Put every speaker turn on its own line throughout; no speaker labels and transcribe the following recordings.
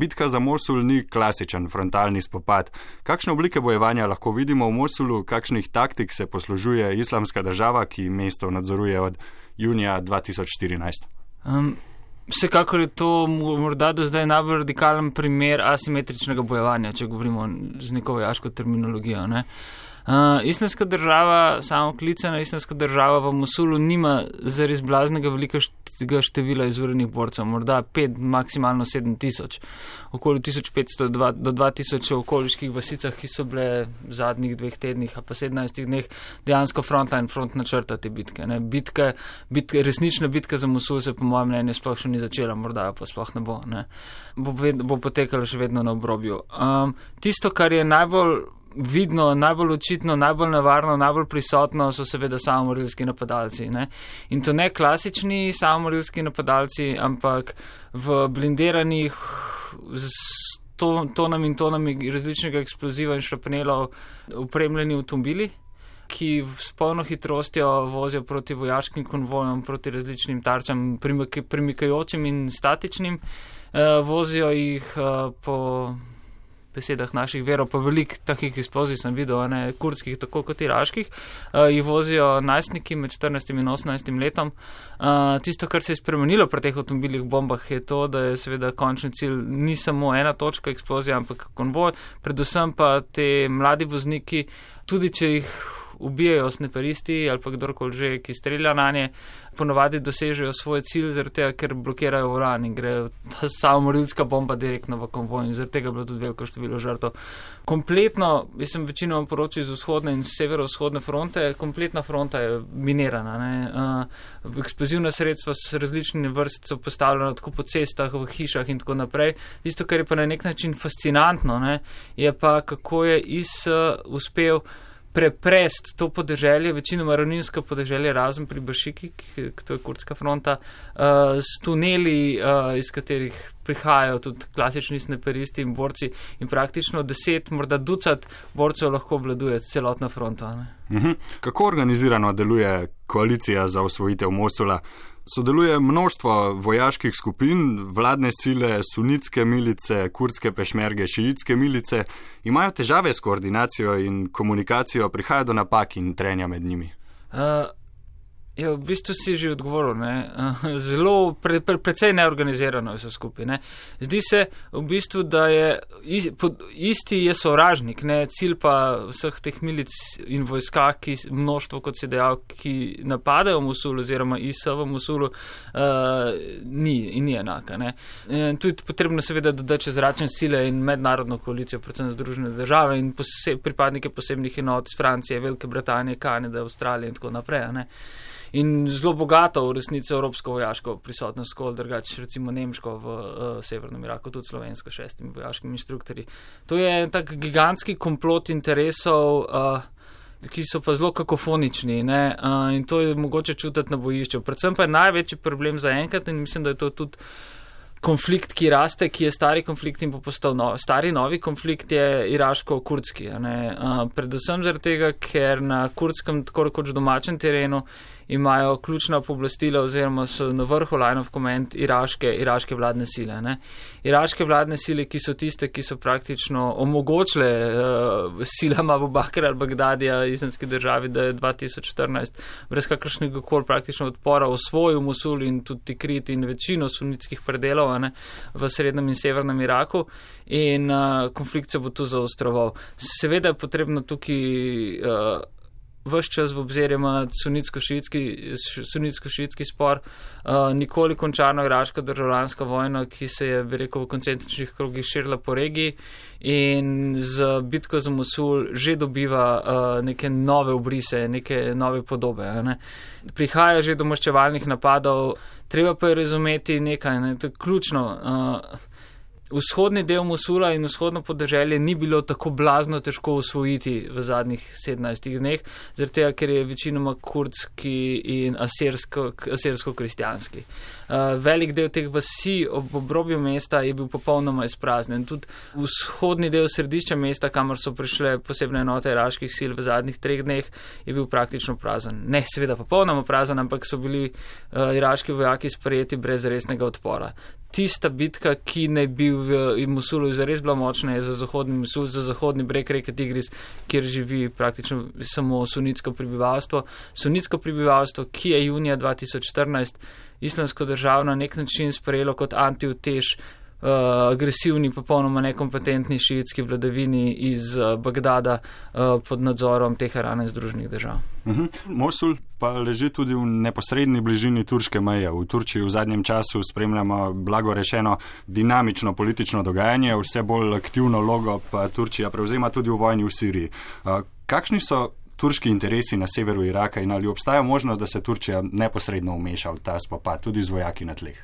bitka za Mosul ni klasičen frontalni spopad. Kakšne oblike bojevanja lahko vidimo v Mosulu, kakšnih taktik se poslužuje islamska država, ki mesto nadzoruje od junija 2014? Um,
vsekakor je to morda do zdaj najbolj radikalen primer asimetričnega bojevanja, če govorimo z neko vojaško terminologijo. Ne? Uh, islamska država, samo klicana islamska država v Mosulu, nima zares blaznega velikega števila izvornih borcev, morda 5, maksimalno 7 tisoč, okoli 1500 do 2000 v okoliških vasicah, ki so bile v zadnjih dveh tednih, a pa 17 dneh dejansko frontline, front načrta te bitke. bitke, bitke resnična bitka za Mosul se po mojem mnenju sploh še ni začela, morda pa sploh ne bo. Ne. Bo, bo potekala še vedno na obrobju. Um, tisto, kar je najbolj vidno, najbolj očitno, najbolj nevarno, najbolj prisotno so seveda samomorilski napadalci. Ne? In to ne klasični samomorilski napadalci, ampak v blindiranih z tonami in tonami različnega eksploziva in šrapnelov upremljeni avtomobili. Ki s polno hitrostjo vozijo proti vojaškim konvojem, proti različnim tarčam, premikajočim in statičnim, uh, vozijo jih uh, po besedah naših verov, pa veliko takih eksplozij sem videl, ne kurdskih, tako kot iraških, uh, jih vozijo najstniki med 14 in 18 letom. Uh, tisto, kar se je spremenilo pri teh avtomobilih bombah, je to, da je seveda končni cilj ni samo ena točka eksplozije, ampak konvoj, predvsem pa te mladi vozniki, tudi če jih ubijajo sneperisti ali pa kdorkoli že, ki strelja na nje, ponovadi dosežejo svoj cilj, zaradi tega, ker blokirajo uran in gre ta samo morilska bomba direktno v konvoj in zaradi tega je bilo tudi veliko število žrtev. Kompletno, jaz sem večino poročil iz vzhodne in severovzhodne fronte, kompletna fronta je minirana. Uh, eksplozivna sredstva s različnimi vrst so postavljena tako po cestah, v hišah in tako naprej. Isto, kar je pa na nek način fascinantno, ne, je pa kako je IS uh, uspel preprest to podeželje, večinoma ravninsko podeželje, razen pri Bašiki, ki to je kurdska fronta, uh, s tuneli, uh, iz katerih prihajajo tudi klasični sneperisti in borci in praktično deset, morda ducat borcev lahko obvladuje celotno fronto. Uh
mhm. Kako organizirano deluje koalicija za osvojitev Mosula? Sodeluje množstvo vojaških skupin, vladne sile, sunitske milice, kurdske pešmerge, šiitske milice, imajo težave s koordinacijo in komunikacijo, prihaja do napak in trenja med njimi. Uh,
Ja, v bistvu si že odgovoril. Ne? Zelo, pre, pre, precej neorganizirano je vse skupaj. Ne? Zdi se v bistvu, da je isti je sovražnik, ne? cilj pa vseh teh milic in vojska, ki množstvo, kot si dejal, ki napadajo Musul oziroma ISA v Musulu, uh, ni in ni enaka. Tu je potrebno seveda dodati čez zračne sile in mednarodno koalicijo, predvsem Združene države in pose, pripadnike posebnih enot iz Francije, Velike Britanije, Kanade, Avstralije in tako naprej in zelo bogato v resnici evropsko vojaško prisotnost, kot drugače recimo nemško v uh, severnem Iraku, tudi slovensko šestimi vojaškimi inštruktorji. To je tak gigantski komplot interesov. Uh, Ki so pa zelo kakofonični uh, in to je mogoče čutiti na bojišču. Predvsem pa je največji problem za enkrat in mislim, da je to tudi konflikt, ki raste, ki je stari konflikt in bo postal no, stari novi konflikt, je iraško-kurdski. Predvsem zaradi tega, ker na kurdskem, tako rekoč domačem terenu, imajo ključna pooblastila oziroma so na vrhu line of command iraške, iraške vladne sile. Ne. Iraške vladne sile, ki so tiste, ki so praktično omogočile uh, silama v Bakr ali Bagdadija, islamski državi, da je 2014 brez kakršnega koli praktično odpora osvojil Mosul in tudi Krit in večino sunitskih predelov ne, v srednjem in severnem Iraku. In uh, konflikt se bo tu zaostroval. Seveda je potrebno tukaj uh, vse čas v obzir ima sunitsko-šiitski spor, uh, nikoli končano iraška državljanska vojna, ki se je, bi rekel, v koncentričnih krogih širila po regiji in z bitko za Mosul že dobiva uh, neke nove obrise, neke nove podobe. Ne. Prihaja že do maščevalnih napadov, treba pa je razumeti nekaj, ne, to je ključno. Uh, vzhodni del Mosula in vzhodno podeželje ni bilo tako blazno težko osvojiti v zadnjih 17 dneh, zaradi tega, ker je večinoma kurdski in asirsko-kristjanski. Uh, velik del teh vasi ob obrobju mesta je bil popolnoma izpraznjen. Tudi vzhodni del središča mesta, kamor so prišle posebne enote iraških sil v zadnjih treh dneh, je bil praktično prazen. Ne, seveda popolnoma prazen, ampak so bili uh, iraški vojaki sprejeti brez resnega odpora tista bitka, ki naj bi v Mosulu zares bila močna, je za zahodni Mosul, za zahodni breg reke Tigris, kjer živi praktično samo sunitsko prebivalstvo. Sunitsko prebivalstvo, ki je junija 2014 islamsko državo na nek način sprejelo kot antiutež uh, agresivni, popolnoma nekompetentni šiitski vladavini iz uh, Bagdada uh, pod nadzorom Teherana in Združenih držav.
Uh mhm. -huh. Mosul pa leži tudi v neposrednji bližini turške meje. V Turčiji v zadnjem času spremljamo, blago rečeno, dinamično politično dogajanje, vse bolj aktivno logo pa Turčija prevzema tudi v vojni v Siriji. Uh, kakšni so turški interesi na severu Iraka in ali obstaja možnost, da se Turčija neposredno umeša v ta spopad, tudi z vojaki na tleh?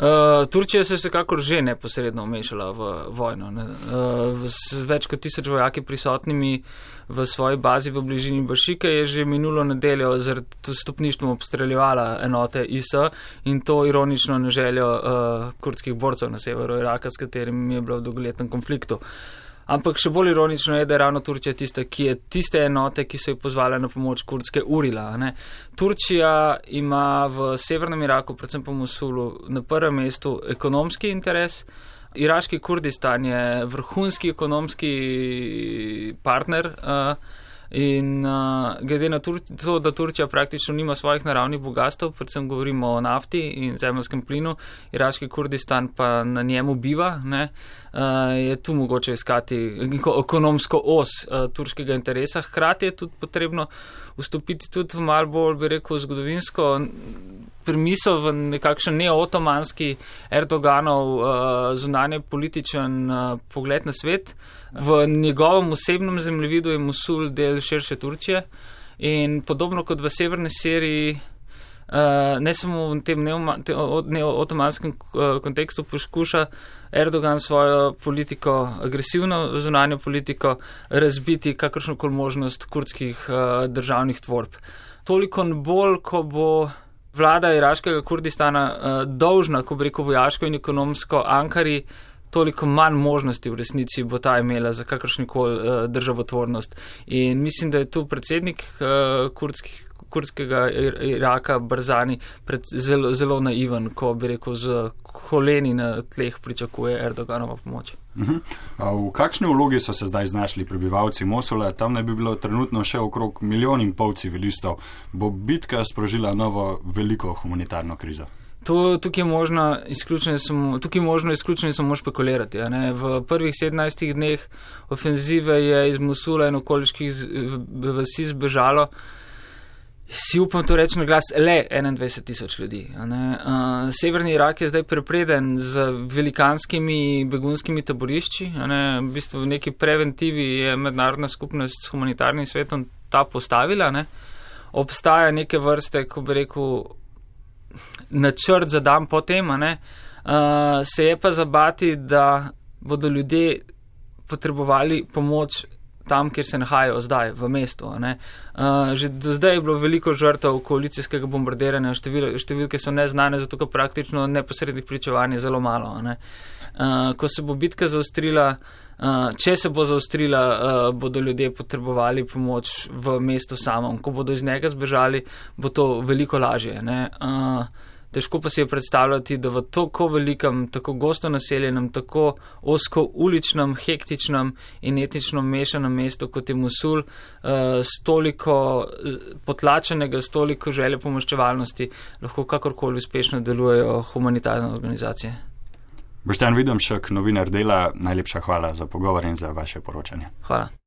Uh, Turčija se je vsekakor že neposredno umešala v vojno. Ne? Uh, z več kot tisoč vojaki prisotnimi v svoji bazi v bližini Bašike je že minulo nedeljo zaradi stopništvom obstreljevala enote ISA in to ironično na željo uh, kurdskih borcev na severu Iraka, s katerimi je bilo v dolgoletnem konfliktu. Uh, Ampak še bolj ironično je, da je ravno Turčija tista, ki je tiste enote, ki so jo pozvale na pomoč kurdske urila. Ne? Turčija ima v severnem Iraku, predvsem po Mosulu, na prvem mestu ekonomski interes. Iraški Kurdistan je vrhunski ekonomski partner. Uh, In uh, glede na to, da Turčija praktično nima svojih naravnih bogatstv, predvsem govorimo o nafti in zemljskem plinu, iraški Kurdistan pa na njemu biva, ne, je tu mogoče iskati ekonomsko os uh, turškega interesa. Hkrati je tudi potrebno vstopiti tudi v mal bolj, bi rekel, zgodovinsko premiso v nekakšen neotomanski Erdoganov uh, zunanje političen pogled na svet. V njegovem osebnem zemljevidu je Mosul del širše Turčije in podobno kot v severni Siriji, ne samo v tem neotomanskem uh, kontekstu poskuša Erdogan svojo politiko, agresivno zunanjo politiko, razbiti kakršnokoli možnost kurdskih uh, državnih tvorb. Toliko bolj, ko bo vlada iraškega Kurdistana dolžna, ko bi rekel vojaško in ekonomsko Ankari, toliko manj možnosti v resnici bo ta imela za kakršnikoli državotvornost. In mislim, da je tu predsednik kurdskih. Kurdskega Iraka, Brzani, zelo, zelo naiven, ko bi rekel, z koleni na tleh pričakuje Erdoganova pomoč.
Uh mhm. -huh. V kakšni vlogi so se zdaj znašli prebivalci Mosula? Tam ne bi bilo trenutno še okrog milijon in pol civilistov. Bo bitka sprožila novo veliko humanitarno krizo?
To, tukaj, možno samo, tukaj možno izključno samo špekulirati. V prvih 17 dneh ofenzive je iz Mosula in okoliških vasi zbežalo si upam to reči na glas, le 21 tisoč ljudi. Uh, Severni Irak je zdaj prepreden z velikanskimi begunskimi taborišči. V bistvu v neki preventivi je mednarodna skupnost s humanitarnim svetom ta postavila. Ne? Obstaja neke vrste, ko bi rekel, načrt za dan potem. Uh, se je pa zabati, da bodo ljudje potrebovali pomoč tam, kjer se nahajajo zdaj, v mestu. Uh, že do zdaj je bilo veliko žrtev koalicijskega bombardiranja, števil, številke so neznane, zato ker praktično neposrednih pričevanj je zelo malo. Uh, ko se bo bitka zaostrila, uh, če se bo zaostrila, uh, bodo ljudje potrebovali pomoč v mestu samem. Ko bodo iz njega zbežali, bo to veliko lažje. Težko pa si je predstavljati, da v tako velikem, tako gosto naseljenem, tako osko uličnem, hektičnem in etnično mešanem mestu, kot je Musul, uh, s toliko uh, potlačenega, s toliko želje pomoščevalnosti, lahko kakorkoli uspešno delujejo humanitarne organizacije.
Boštjan Vidomšek, novinar dela, najlepša hvala za pogovor in za vaše poročanje.
Hvala.